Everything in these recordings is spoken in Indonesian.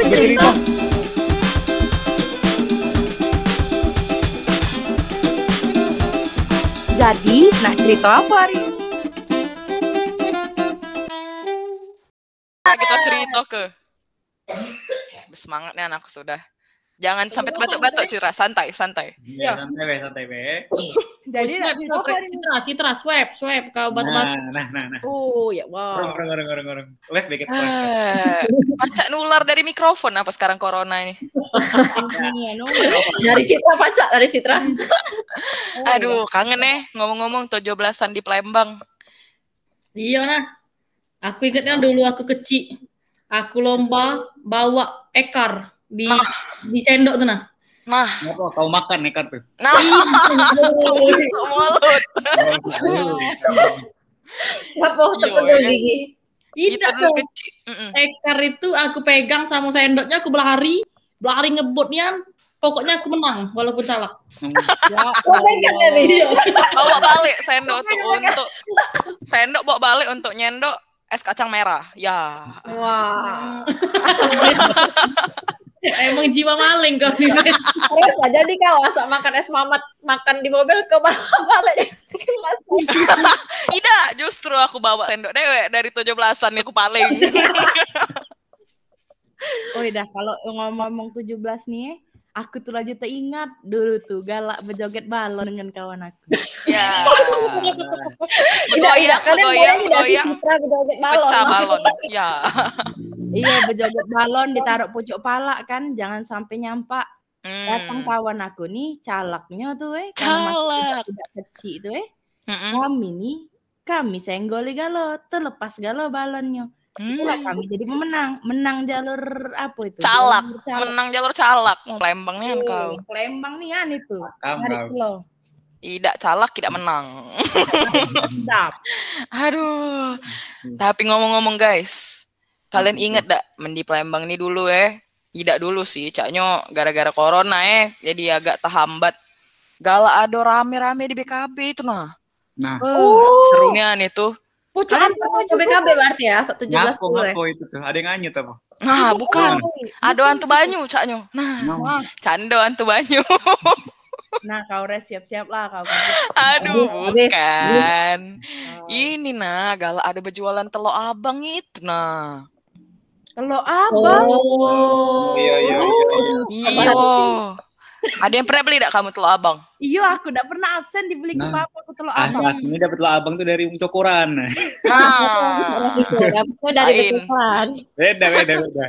Jadi, nak cerita apa hari ini? Nah, kita cerita ke. Semangat nih anakku sudah. Jangan sampai batuk-batuk Citra, santai, santai. Iya, santai be, santai be. Jadi, ini? Citra, Citra, swipe, swipe, kau batu-batu. Nah, nah, nah, nah. Oh, ya wow. orang, orang, orang, orang. Weh, beket Eh, Pacak nular dari mikrofon apa sekarang corona ini? Ini. Dari Citra pacak dari Citra. Aduh, kangen nih ngomong-ngomong 17-an di Palembang. Iya nah. Aku ingatnya dulu aku kecil. Aku lomba bawa ekar di Nah. di sendok tuh nah. Nah, Apa kau makan nekat tuh? nah, mulut. Apa Iya, terpegel ya. gigi? Kita Tidak. Mm-mm. Ekar itu aku pegang sama sendoknya aku berlari, berlari ngebutnya. Pokoknya aku menang walaupun salah. Oh, ya. Bawa balik sendok tuh untuk sendok bawa balik untuk nyendok es kacang merah. Ya. Wah. Emang jiwa maling kau nih. Terus lah, jadi kau asal makan es mamat makan di mobil ke balik kelas. Tidak, justru aku bawa sendok dewek dari 17-an aku paling. Oh, dah kalau ngomong-ngomong 17 nih, aku tuh aja teringat dulu tuh galak berjoget balon dengan kawan aku. ya. Sih bergoyang. Citra berjoget balon? Pecah balon. Ya. iya, berjoget balon ditaruh pucuk pala kan, jangan sampai nyampak. Datang Hmm. kawan aku nih, calaknya tuh eh. Calak. tidak kecil tuh eh. Mm-mm. Kami nih, kami senggoli galo, terlepas galo balonnya. Itulah Hmm. kami jadi pemenang, menang jalur apa itu? Calak, Jalur calak. menang jalur calak. Oh, Palembang nih kan kau. Oh, Palembang nih kan itu. Lo. Tidak calak, tidak menang. Aduh. Tapi ngomong-ngomong guys, kalian inget dak mendi Palembang ini dulu eh? Tidak dulu sih, caknya gara-gara corona eh, jadi agak terhambat. Gala ado rame-rame di BKB itu nah. Nah, Eh, serunya nih tuh. Pucuk Kalian apa pernah coba KB berarti ya, 17 ngapo, ya. ngapo itu tuh. Ada yang nganyut apa? Nah, bukan. Ado antu banyu caknya. Nah, Wah, cando antu banyu. Nah, kau res siap-siap lah kau. Aduh, bukan. Ini nah, gala ada berjualan telur abang itu nah. Kalau abang, Oh. Iya, iya, iya. Iya. Ada yang pernah beli dak kamu telur abang? iya aku tidak pernah absen dibeli ke Nah. papa aku telur abang. Asal ini dapat lo abang tuh dari Ung Cokoran. Nah, Itu dari kesusahan. Beda, beda, beda.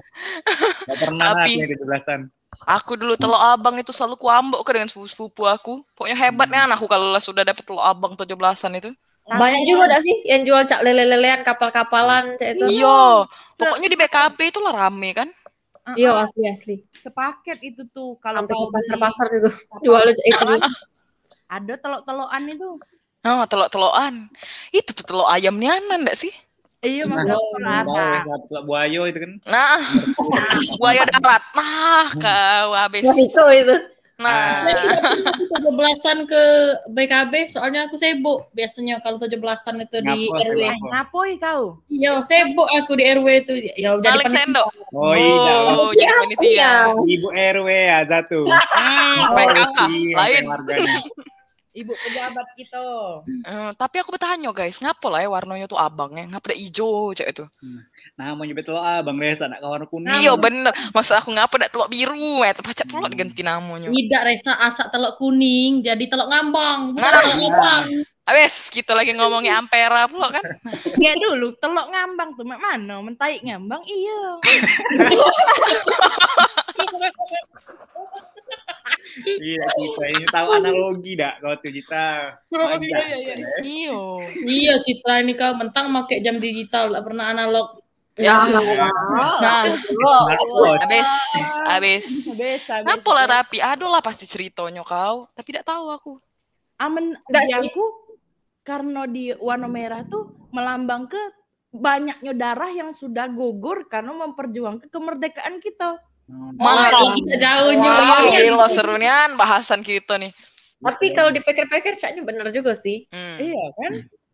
Gak pernah Tapi- hati di belasan. aku dulu telur abang itu selalu kuambok ke dengan sepupu aku. Pokoknya hebatnya anakku kalau sudah dapet telur abang 17-an itu. Banyak juga ada sih yang jual cak lele-lelean, kapal-kapalan, cak itu. Iya, pokoknya di BKB itu lah rame kan. Ah, Iya, ah, asli asli. sepaket itu tuh kalau ke pasar-pasar juga jual itu. ada telur-teloran itu. Oh, telur-teloran. Itu tuh telur ayam nianan enggak sih? Iya, Nah, oh, ya, telur buayo itu kan. Nah, buaya darat. Nah, kau habis. Itu itu. Nah, tujuh belasan ke BKB soalnya aku sibuk biasanya kalau tujuh belasan itu di Ngapo, RW saya Eh, ngapoi kau? iya sibuk aku di RW itu ya balik panitia. sendok. Oh iya. Oh, jadi panitia. Iya. Ibu RW ya satu. Hmm, Oh, PKK iya, lain. Ibu pejabat kita. Eh, tapi aku bertanya guys, ngapa lah ya warnanya tuh abangnya? Ngapa ada hijau cek itu? Nah, mau nyebut lo abang Resa nak kawan kuning. Iya bener. Masa aku ngapa ada telur biru ya? Terpacak pula diganti namanya. tidak resa asak telok kuning jadi telok ngambang bukan Nah. telok ngambang Abis kita lagi ngomongin ampera pula kan? Ya dulu telok ngambang tuh mak mana? Mentai ngambang iya. Iya, kita ini tahu analogi dak kau tuh kita. Oh, iya, iya, iya. Iyo. iya Citra ini kau mentang pakai jam digital tak pernah analog Ya. Iya. Nah, Smartwatch. abis, abis. Biasa. Ngapa lah tapi? Aduh lah pasti ceritanya kau. Tapi tidak tahu aku. Amen Nggak di sih. aku karena di warna merah tuh melambang ke banyaknya darah yang sudah gugur karena memperjuangkan kemerdekaan kita. Mantap. bisa jauhnya Wah, iya. gila serunya bahasan kita nih. Tapi kalau dipikir-pikir caknya bener juga sih. Hmm. Iya kan?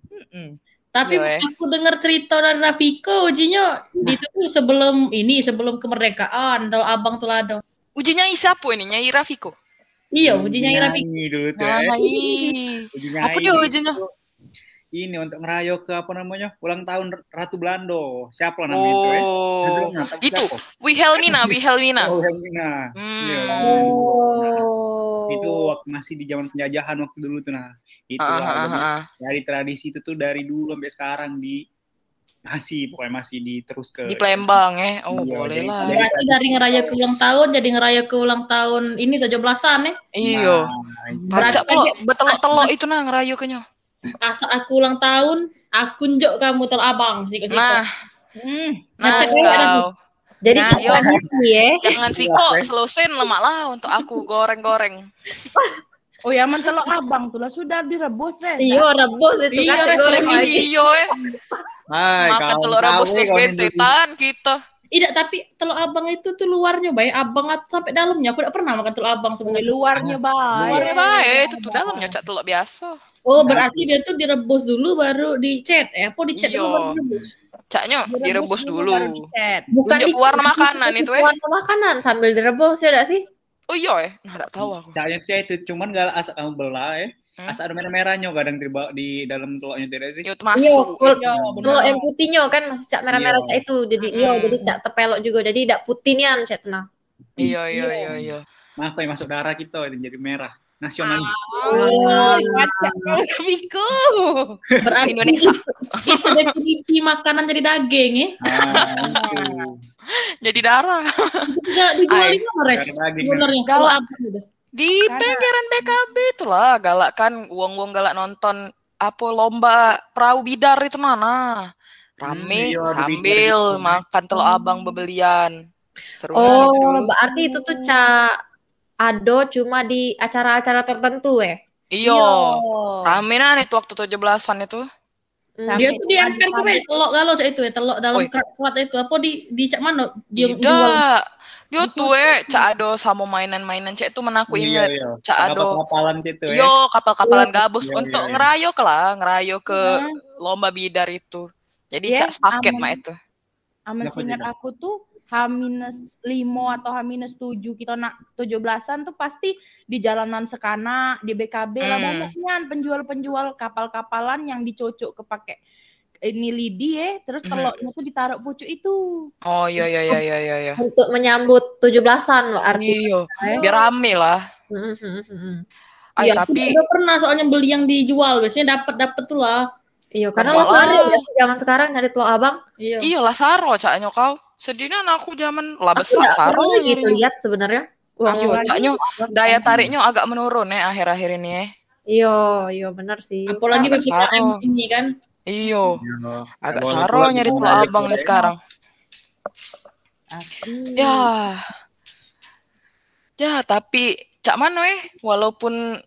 Mm-mm. Tapi Iya, eh. aku dengar cerita dari Rafiko, ujinya di itu tuh sebelum ini, sebelum kemerdekaan, Tol Abang Tulado. Ujinya siapa ini? Nyai Rafiko. Iya, ujinya Rafiko. Nyanyi dulu tuh Nah, Apa dia ujinya? Ini untuk ngerayo ke apa namanya ulang tahun Ratu Belando. Siapa lah namanya itu eh? Oh, tapi itu? Wilhelmina, Wilhelmina. Oh, Helmina. Hmm. Iya. Oh. Itu waktu masih di zaman penjajahan waktu dulu tuh nah. Itu Ah, lah, ah, ah, jadi ah. dari tradisi itu tuh dari dulu sampai sekarang di masih pokoknya masih di terus ke Di Palembang ya. Oh, Iya, boleh jadi- lah. jadi- Berarti dari ngeraya ke ulang tahun, jadi ngeraya ke ulang tahun ini 17-an ya. Iya. Nah. Baca lo, betelok-telok itu nah ngerayu kenyo. Asa aku ulang tahun, aku njok kamu Tol Abang sih ke situ. Nah, Hmm. nah Ngecek dulu ada kau. Jadi Nah, iya. tradisi ya. Jangan siko, selusin lemak lah untuk aku goreng-goreng. Oh ya mentelok abang tuh lah sudah direbus Res. Iya, rebus itu Iya, kan res goreng goreng lagi. Iya eh. Hai, Makan telur rebus terus bentetan kita. Tidak, tapi telur abang itu tuh luarnya baik, abang sampai dalamnya. Aku tidak pernah makan telur abang sebenarnya. luarnya baik. Luarnya baik, itu tuh dalamnya cak telur biasa. Oh, berarti dia tuh direbus dulu baru dicet ya? Apa dicet dulu Iya. baru direbus? Caknya direbus dulu. Bukan di- warna makanan itu eh. Warna makanan sambil direbus ya enggak sih? Oh iya eh. Nah, enggak tahu aku. Caknya sih itu cuman gak asal kamu belah ya. Hmm. Asal ada merah-merahnya kadang terbawa di dalam telurnya tidak sih. Yo Iya, masuk. Iya, kalau benar. yang putihnya kan masih cak merah-merah Iya. cak itu. Jadi iya, Mm-mm. jadi cak tepelok juga. Jadi tidak putihnya cak tenang. Iya iya iya iya. Maaf masuk darah kita itu jadi merah. Nasionalis. Oh, baca. Berarti Indonesia. itu definisi makanan jadi daging ya? Ah. Jadi darah. Res? Galak. kalau udah. Di penggeran BKB itulah galak kan uang-uang galak nonton apa lomba perahu bidar itu mana. Rame Hmm, iya, sambil bidar makan telur abang bebelian. Seru itu Oh, dulu. berarti itu tuh cak ado cuma di acara-acara tertentu ya? Iya. Rame nah itu waktu 17-an itu. Hmm. Dia tuh di emper telok galau cak itu ya, telok dalam kerat kerat itu. Apa di di cak mana? Dia. Tidak. Dia tuh eh cak ado sama mainan-mainan cak itu mana aku Iya, inget. iya. Cak Ado. Kapal-kapalan gitu ya. Yo kapal-kapalan gabus Iya, untuk iya, iya. ngerayo ke lah, ngerayo ke lomba bidar itu. Jadi cak sepaket aman. mah itu. Aman tidak? aku tuh H-5 atau H-7 kita nak 17-an tuh pasti di jalanan Sekana, di BKB lah Hmm. banyaknya penjual-penjual kapal-kapalan yang dicocok kepake ini lidi ya, terus Mhm. telurnya tuh ditaruh pucuk itu. Oh iya iya iya iya iya. iya. Untuk menyambut 17-an loh arti. Iya, biar rame lah. Hmm, hmm, hmm, hmm. Ay, Iya, aku tapi juga pernah soalnya beli yang dijual, biasanya dapat dapat tuh lah. Iya, karena lo lah? ya zaman sekarang nyari telur abang. Iya. iya lah saro caknya kau. Sedihnya aku zaman lah besar pernah gitu lihat sebenarnya. Uang Iya, lagi. caknya daya tariknya agak menurun ya akhir-akhir ini ya. Iya, iya benar sih. Apalagi Agak PPKM ini kan. Iya, Iya. agak saro nyari telur balik abang nih ya. sekarang. Asli. Ya. Ya, tapi cak mana eh walaupun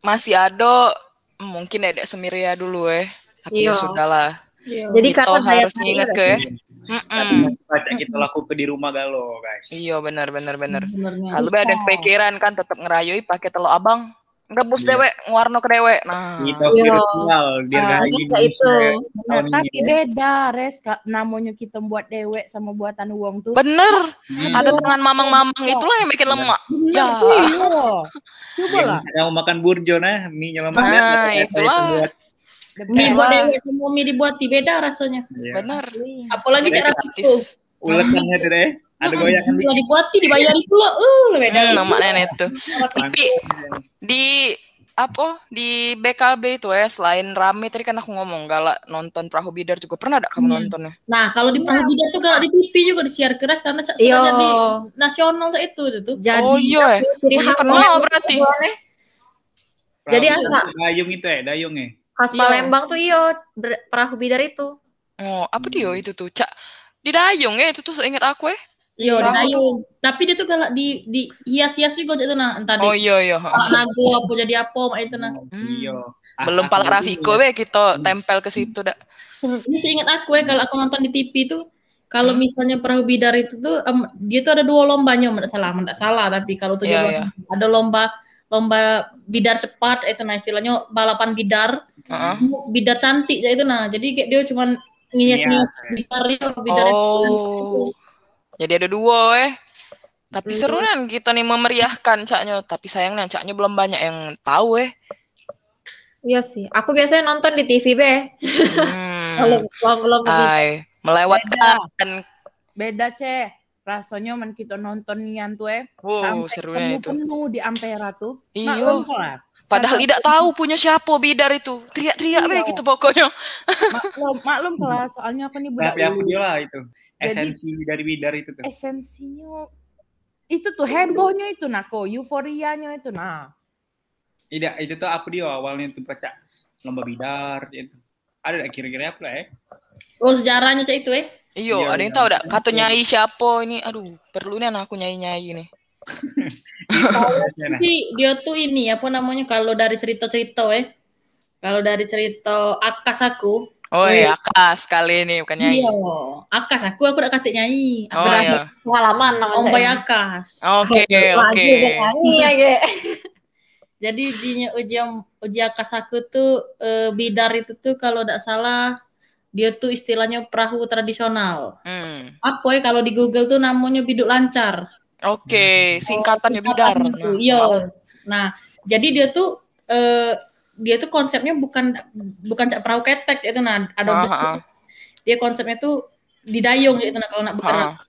masih ada mungkin ada semiria dulu eh. Tapi ya Iya. Sudahlah. Jadi Kita karena daya harus ingat ke. Mm-mm. Baca kita laku ke di rumah galo, guys. Iya benar benar benar. Kalau ada kepikiran kan tetap ngerayui pakai telur abang. Rebus Iya. dewek, nguarno ke dewek. Nah, Kita Iya. virtual Ah, dirgahain kita itu. Tahun tapi ya. beda res Kak. namanya kita buat dewek sama buatan uang tuh. bener. Hmm. Ada tangan mamang-mamang itulah yang bikin lemak. Ya. Iya. Coba lah. Yang makan burjo nah, mie nyelamat Nah, itulah. Mie dewek sama mie dibuat beda rasanya. Bener. Apalagi Udah cara itu. Gratis. Uletannya tuh deh. Ada goyangan Kalau dibuati dibayari pula. Uh, lebih beda. Hmm, lemak nenek itu. Tapi di apa di BKB itu ya selain rame tadi kan aku ngomong galak nonton perahu bidar juga pernah ada kamu Hmm. nontonnya Nah, kalau di Perahu Bidar tuh kalau di TV juga di-share keras karena cak Iya. sudah jadi nasional tuh itu tuh. tuh. Jadi oh iya eh. khas kenal berarti. tuh. Jadi asa dayung itu ya, dayung ya. Khas Iya. Palembang tuh iyo perahu bidar itu. oh apa dia itu tuh cak di dayung ya itu tuh seingat aku eh Iya, di Perahu dayung. Tapi dia tuh galak di di hias-hias juga cak itu nah, entah oh di iya iya nago apa jadi apa mak itu nah. Iya. belum pala Rafiko be kita tempel ke situ dak Ini seingat aku ya kalau aku nonton di TV tuh kalau Hmm. misalnya perahu bidar itu tuh em, dia tuh ada dua lombanya, tidak salah, tidak salah. Tapi kalau tujuh Iya, iya. ada lomba lomba bidar cepat itu nah istilahnya balapan bidar Heeh. bidar cantik ya itu nah jadi kayak dia cuman ngias-ngias Ngias, ya. bidarnya bidar Oh. Jadi ada dua eh. Tapi Hmm. seru kan kita nih memeriahkan caknya. Tapi sayangnya caknya belum banyak yang tahu eh. Iya sih. Aku biasanya nonton di TV be. Hmm. Kalau belum belum. Ay, melewatkan. Beda, Ceh. Rasanya men kita nonton nian tuh eh. Wow, serunya itu. penuh di Ampera tuh. Iya. Lah. Padahal tidak tahu punya siapa bidar itu. Teriak-teriak be Iya. gitu pokoknya. Maklum, maklum kelas. Soalnya aku nih budak Tapi apa ulu. dia lah itu. Jadi- Esensi dari bidar itu tuh. Esensinya itu tuh hebohnya itu nah kok euforianya itu nah Tidak, itu tuh apa dia awalnya tuh baca lomba bidar itu. Ada kira-kira apa lah ya? Oh sejarahnya cak itu eh Iyo, Iya, ada yang iya. tahu dak? Kata nyai siapa ini? Aduh, perlu nih aku nyai-nyai nih. Biasanya, nah. Tapi dia tuh ini apa namanya kalau dari cerita-cerita eh kalau dari cerita akas aku Oh Wih. iya, akas kali ini bukan nyai. iya akas aku aku udah kata nyanyi aku Oh iya. Pengalaman namanya. om bay akas Oke, Lagi oke. udah nyanyi ya, jadi ujinya ujian uji akas aku tuh eh, bidar itu tuh kalau tidak salah dia tuh istilahnya perahu tradisional Hmm. apa ya kalau di Google tuh namanya biduk lancar Oke, singkatannya bidar. Singkatan itu, iya nah jadi dia tuh eh, dia tuh konsepnya bukan bukan cak perahu ketek itu nah ada Ah, bentuk- ah, dia konsepnya tuh didayung gitu nah kalau nak bergerak ah.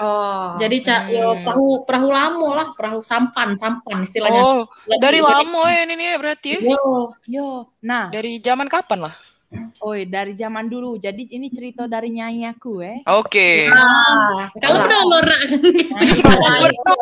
Oh. jadi cak yo Hmm. perahu perahu lamo lah perahu sampan sampan istilahnya Oh, dari lama ya ini nih berarti ya? Yo, yo nah Dari zaman kapan lah? Oi dari zaman dulu jadi ini cerita dari nyai aku eh Oke. Ah, kalau udah lorak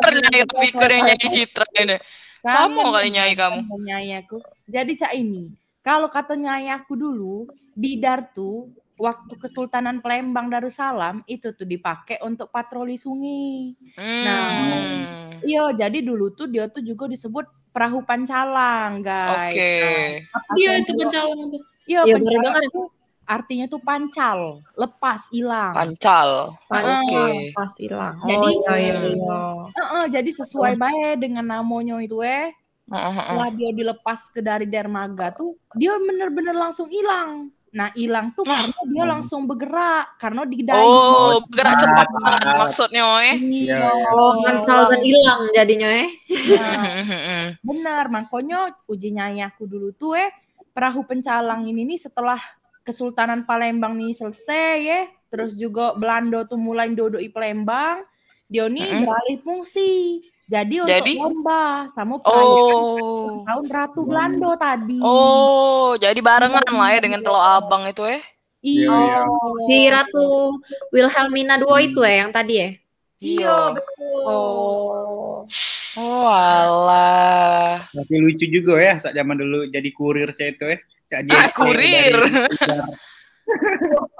Bener nyai pikir yang nyai citra ini. Sama kali nyai kamu. sama nyai aku jadi cak ini kalau kata nyai aku dulu bidar tuh waktu Kesultanan Palembang Darussalam itu tuh dipakai untuk patroli sungai Hmm. Iya, jadi dulu tuh dia tuh juga disebut perahu pancalang, guys. Oke. Nah, dia itu tuh- pencalon itu Iya, baru pancalang dengar tuh artinya tuh pancal, lepas, hilang. Pancal. Panjang, Oke. Pas hilang. Jadi, Oh iya iya Hmm. iya. Heeh, jadi sesuai baik dengan namanya itu eh. Heeh, heeh. Setelah dia dilepas ke dari dermaga tuh, dia bener-bener langsung hilang. Nah, hilang tuh karena dia Hmm. langsung bergerak karena di Oh, bergerak cepat Ah. maksudnya, eh. Iya. Oh, mental dan hilang jadinya eh. Nah, Benar, makanya uji nyai aku dulu tuh eh perahu pencalang ini nih setelah Kesultanan Palembang nih selesai ya, terus juga Belanda tuh mulai dodoi Palembang, dia nih Mm-mm. beralih fungsi. Jadi untuk Jadi? lomba sama perayaan Oh. tahun Ratu Belanda tadi. Oh, jadi barengan lah ya dengan Teluk Abang itu eh. iya. Iya, Si Ratu Wilhelmina II itu ya yang tadi ya. Iya, betul. Oh. Oh, alah. Tapi lucu juga ya saat zaman dulu jadi kurir saya itu ya. Cak Ah, kurir.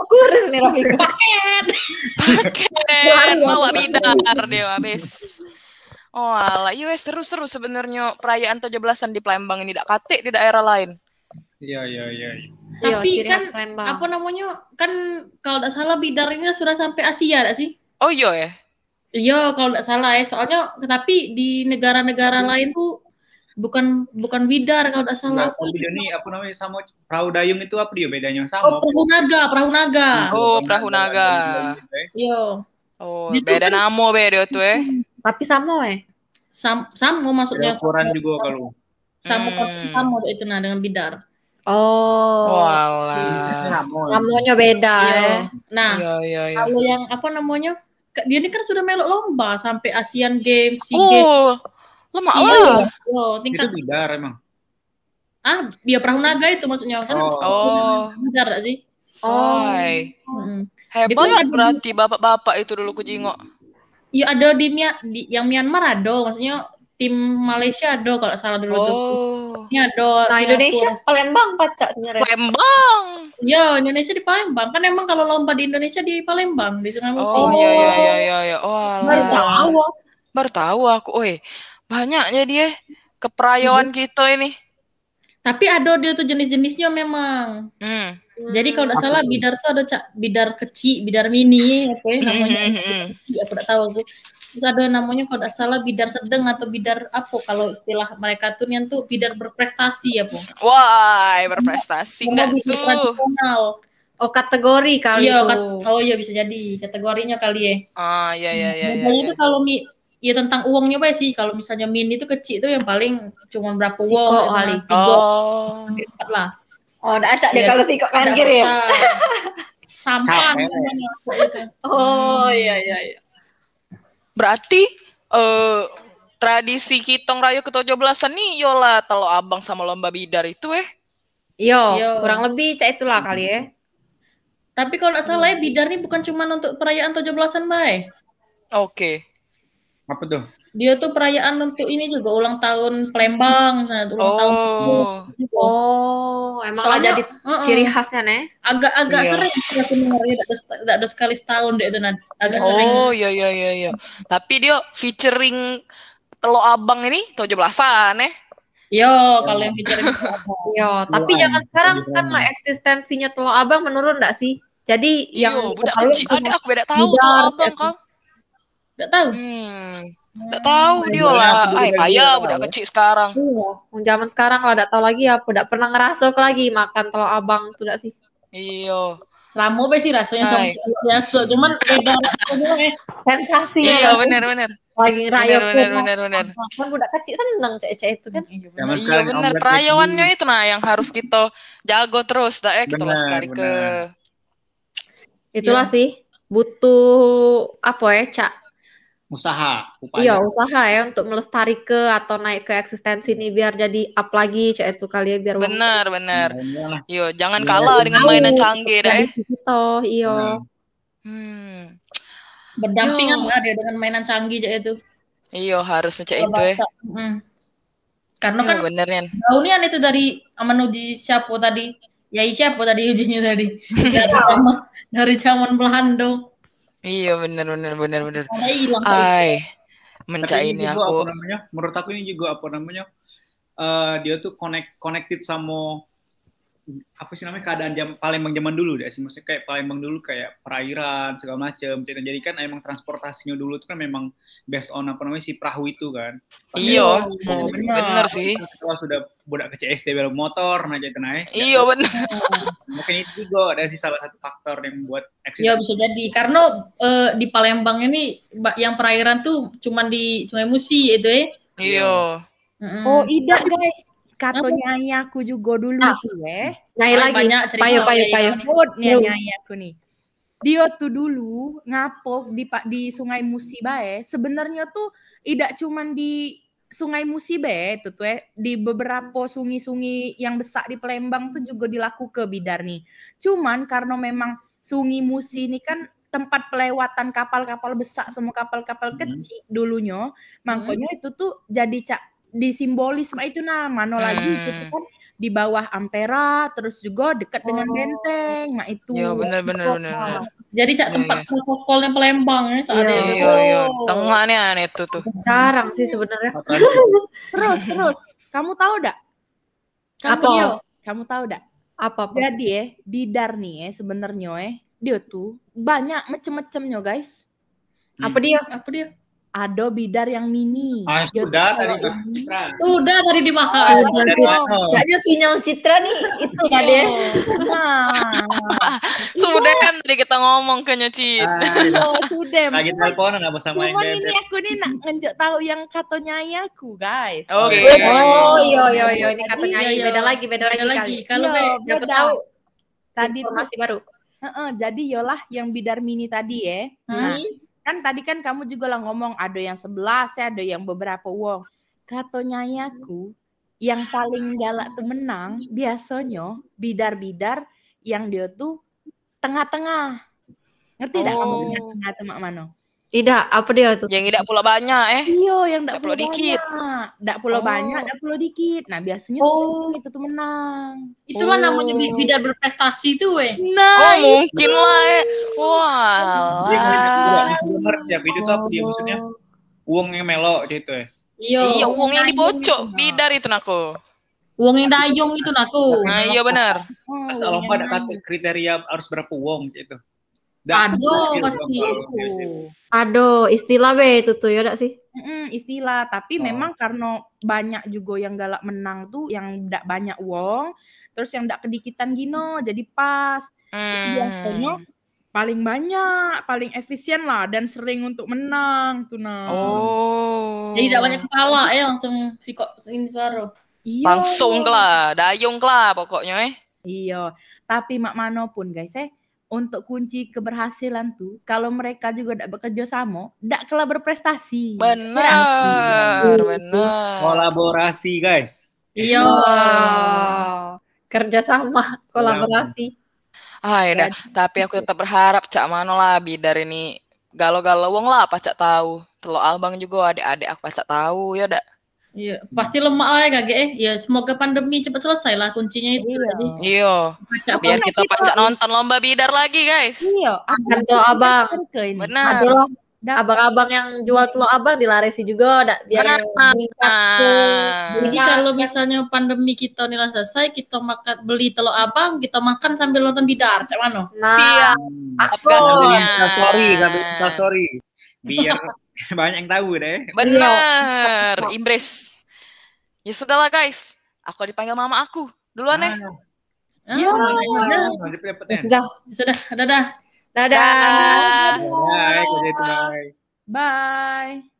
Kurir nih Rafika. Paket bawa bidar dia habis. Oh, alah. Iya, seru-seru sebenarnya perayaan 17-an di Palembang ini tidak kate di daerah lain. Iya, iya, iya. iya. Iya, Tapi khas kan Palembang. apa namanya kan kalau tidak salah bidar ini sudah sampai Asia tidak sih Oh iya ya. Iya kalau tidak salah ya soalnya tapi di negara-negara lain tuh bukan bukan bidar kalau tidak salah Nah, kalau video ini apa namanya sama perahu dayung itu apa dia bedanya oh sama? perahu naga perahu naga Oh, perahu naga. iya Oh, Itu beda kan- nama beda tuh eh. Tapi sama eh. Sam sama maksudnya Ya, ukuran juga kalau. sama Hmm. sama itu nah dengan bidar Oh. Walah. Namanya beda Iya. ya. nah Iya, iya, iya. kalau yang apa namanya dia ini kan sudah melok lomba sampai Asian Games, SEA Games. Oh, lemak Iya, lah. Yo, Itu tingkat bidar emang. ah dia perahu naga itu maksudnya kan Oh. Oh, bidar sih? Oh. Hai. Mm. Hebat Itu kan- berarti bapak-bapak itu dulu ku jingok. Ya ada di, Mia- di yang Myanmar ada, maksudnya tim Malaysia ada kalau salah dulu tuh. Oh. Ini ada Nah, Singapura. Indonesia Palembang pacak sebenarnya. Palembang. Ya, Indonesia di Palembang. Kan emang kalau lomba di Indonesia di Palembang, di Sungai Musi. Oh iya iya iya iya iya. Oh, Baru tahu. Baru tahu aku. Oi, banyaknya dia keperayaan kita ini. Tapi ada dia tuh jenis-jenisnya memang. Hmm. Jadi kalau tidak salah bidar tuh ada cak bidar kecil, bidar mini, apa ya namanya? Hmm, hmm, hmm. Iya, aku tidak tahu aku. Terus ada namanya kalau tidak salah bidar sedang atau bidar apa kalau istilah mereka tuh yang tuh bidar berprestasi ya po. Wah, berprestasi Sama enggak bidar tuh? tradisional. Oh kategori kali Iya, itu. kat- oh iya bisa jadi kategorinya kali ya. Ah, iya iya iya. iya, Bedanya iya. itu kalau mi ya tentang uangnya Pak sih. Kalau misalnya min itu kecil itu yang paling cuma berapa Siko uang kali. nah, tiga Oh. empat lah. Oh, udah acak deh Iya. kalau sikok kan Ada kiri ya. Sampan apa. Oh iya iya iya. Berarti eh tradisi kitong rayo ke 17-an nih yola telo abang sama lomba bidar itu eh. Yo, Yo. kurang lebih cak itulah kali ya. Tapi kalau nggak salah ya bidar ini bukan cuma untuk perayaan 17-an, Bay. Oke. Apa tuh? Dia tuh perayaan untuk ini juga ulang tahun Palembang, nah, ulang tahun Oh. Oh, emang Soalnya, uh-uh, ciri khasnya nih. agak-agak Iya. sering sih aku dengarnya tidak ada tidak ada sekali setahun deh itu Nad. agak sering. Oh, iya iya iya iya. Tapi dia featuring telo abang ini 17-an eh. Yo, kalau yang bicara itu apa? Yo, tapi zaman sekarang kan lah eksistensinya telur abang menurun enggak sih? Jadi yang Iya, budak ketahuan kecil ada aku beda tahu telo abang setiap- kang. Nggak tahu. Hmm. Nggak tahu dia Iya, lah. Ay, dari payah budak tahu. kecil sekarang. Iya, zaman sekarang lah enggak tahu lagi apa, enggak pernah ngerasuk lagi makan telur abang tuh enggak sih? Iya. Lama be sih rasanya sama cewek biasa, cuman beda eh. Sensasi Iya, ya. benar benar. Lagi raya Benar benar benar benar. Kan budak kecil seneng cek-cek itu kan. Zaman Iya sekarang benar perayaannya kecil. itu nah yang harus kita jago terus dah ya kita lestari ke. Itulah Iya. sih butuh apa ya, Cak? Usaha, upaya. Iya, usaha ya untuk melestari ke atau naik ke eksistensi nih biar jadi up lagi cek itu kali ya biar benar benar. Iya. Yo jangan Iya, kalah iya. dengan mainan canggih dah eh. tradisi kita, iya. Hmm. Berdampingan Yo. lah dia dengan mainan canggih aja itu. Iyo harus ngecek itu ya. Mm. Karena Yo, kan bener Yan. Daunian itu dari aman uji siapa tadi? Yai siapa tadi ujinya tadi? dari zaman dari zaman Belanda. Iya bener bener bener bener. Ada hilang. Ay, juga aku. apa namanya? Menurut aku ini juga apa namanya? eh, dia tuh connect connected sama apa sih namanya keadaan jam Palembang zaman dulu deh sih maksudnya kayak Palembang dulu kayak perairan segala macam jadi kan emang transportasinya dulu tuh kan memang based on apa namanya si perahu itu kan Iya, Oh, benar. bener sih. kalau sudah budak ke CSD belum motor nah jadi naik Iya bener. mungkin itu juga ada sih salah satu faktor yang buat Ya eksis bisa jadi karena eh, di Palembang ini yang perairan tuh cuman di Sungai Musi itu ya. Iya. Oh, tidak guys. Katanya ayahku juga dulu Ah. tuh eh. Nyai lagi. banyak cerita Payo, payo, kayak payo. nih Yo. nyai aku nih. Dia tuh dulu ngapok di Pak di Sungai Musi bae. Sebenarnya tuh tidak cuman di Sungai Musi bae itu tuh eh. di beberapa sungai-sungai yang besar di Palembang tuh juga dilaku ke bidar nih. Cuman karena memang Sungai Musi ini kan tempat pelewatan kapal-kapal besar sama kapal-kapal Hmm. kecil dulunya. Makanya itu tuh jadi cak disimbolis sama itu nah mana lagi itu tuh Hmm. kan di bawah Ampera terus juga dekat dengan Oh. benteng nah itu Iya bener bener bener. bener. Jadi cak Iya, tempat protokolnya Palembang ya saat Iya. itu. Iya iya. Tengah nih aneh itu tuh. Jarang sih sebenarnya. terus terus kamu tahu dak kamu Apa? Dio, kamu tahu dak Apa apa? jadi eh bidar nih eh sebenarnya eh dia tuh banyak macem-macemnya guys Apa dia? Apa dia? Ada bidar yang mini ah sudah tadi Citra Udah tadi. Sudah, dari sudah. Kayaknya sinyal Citra nih itu tadi ya. nah Sudah kan tadi kita ngomong ke Nyocit. Ah, oh, sudah lagi teleponan apa sama yang Cuman ini aku nih nak ngenjak tahu yang katanya ayahku guys. Oke. Oh iya iya iya ini katanya iya, iya. beda lagi beda, Beda lagi, lagi. kali. Kalau Iya, beda. tahu Tadi informasi baru. Heeh, jadi yolah yang bidar mini tadi ya. Nah, Hmm? Kan tadi kan kamu juga lah ngomong ada yang sebelas ya, ada yang beberapa wong. Katanya ayahku yang paling galak tuh menang biasanya bidar-bidar yang dia tuh tengah-tengah. Ngerti tidak kamu Oh. tengah-tengah tuh mak mano? Tidak, apa dia tuh? Yang tidak pula banyak eh. Iya, yang perlu perlu dikit. Ndak perlu Oh. banyak, ndak perlu dikit. Nah, biasanya Oh. itu tuh menang. Itulah Oh. namanya bi- bidar berprestasi itu weh. Oh Nah, mungkin lah eh. Dia juga, Wah. belum ngerti apa itu tuh apa dia maksudnya uang yang melo gitu ya Iya. Iya uang yang Dayung dibocok nah. bidar itu naku. Uang yang dayung itu naku. Nah iya benar. Oh, asal lomba ada kriteria harus berapa uang gitu Dak Aduh, sepuluh pasti. kalau biasa. Aduh, istilah be itu tuh ya dak sih. Mm-mm, istilah tapi Oh. memang karena banyak juga yang galak menang tuh yang ndak banyak uang terus yang ndak kedikitan gino jadi pas Jadi biasanya paling banyak paling efisien lah dan sering untuk menang tuh nah Oh. Jadi tidak banyak kepala ya langsung si kok ini suara. iya Langsung lah, dayung lah pokoknya eh. iya tapi mak mano pun guys eh untuk kunci keberhasilan tuh kalau mereka juga ndak bekerja sama ndak kalah berprestasi Benar, benar. Kolaborasi guys. Iya. Wow. Kerjasama, kolaborasi. Ah, ya. Tapi aku tetap berharap Cak Mano lah bidar ini galau-galau wong lah apa Cak tahu. Telok abang juga adik-adik aku Cak tahu ya dak. Iya, pasti lemak lah ya kakek eh. Ya semoga pandemi cepat selesai lah kuncinya itu. Iya. Jadi Iya, baca biar kita pacak nonton lomba bidar lagi guys. iya Makan telur abang. Benar. Ndak- abang-abang yang jual telur abang dilaresi juga dak biar Jadi kalau misalnya pandemi kita ini lah selesai, kita makan beli telur abang, kita makan sambil nonton bidar, cak mana? Nah, Siap. aku sambil Instastory. Biar banyak yang tahu deh. Benar, Imbres. Ya sudahlah guys, aku dipanggil mama aku. Duluan eh. Ah, Ya. udah. Oh, di Pelepetan. Dah, Sudah, dadah. dadah. Dadah. Bye, bye. bye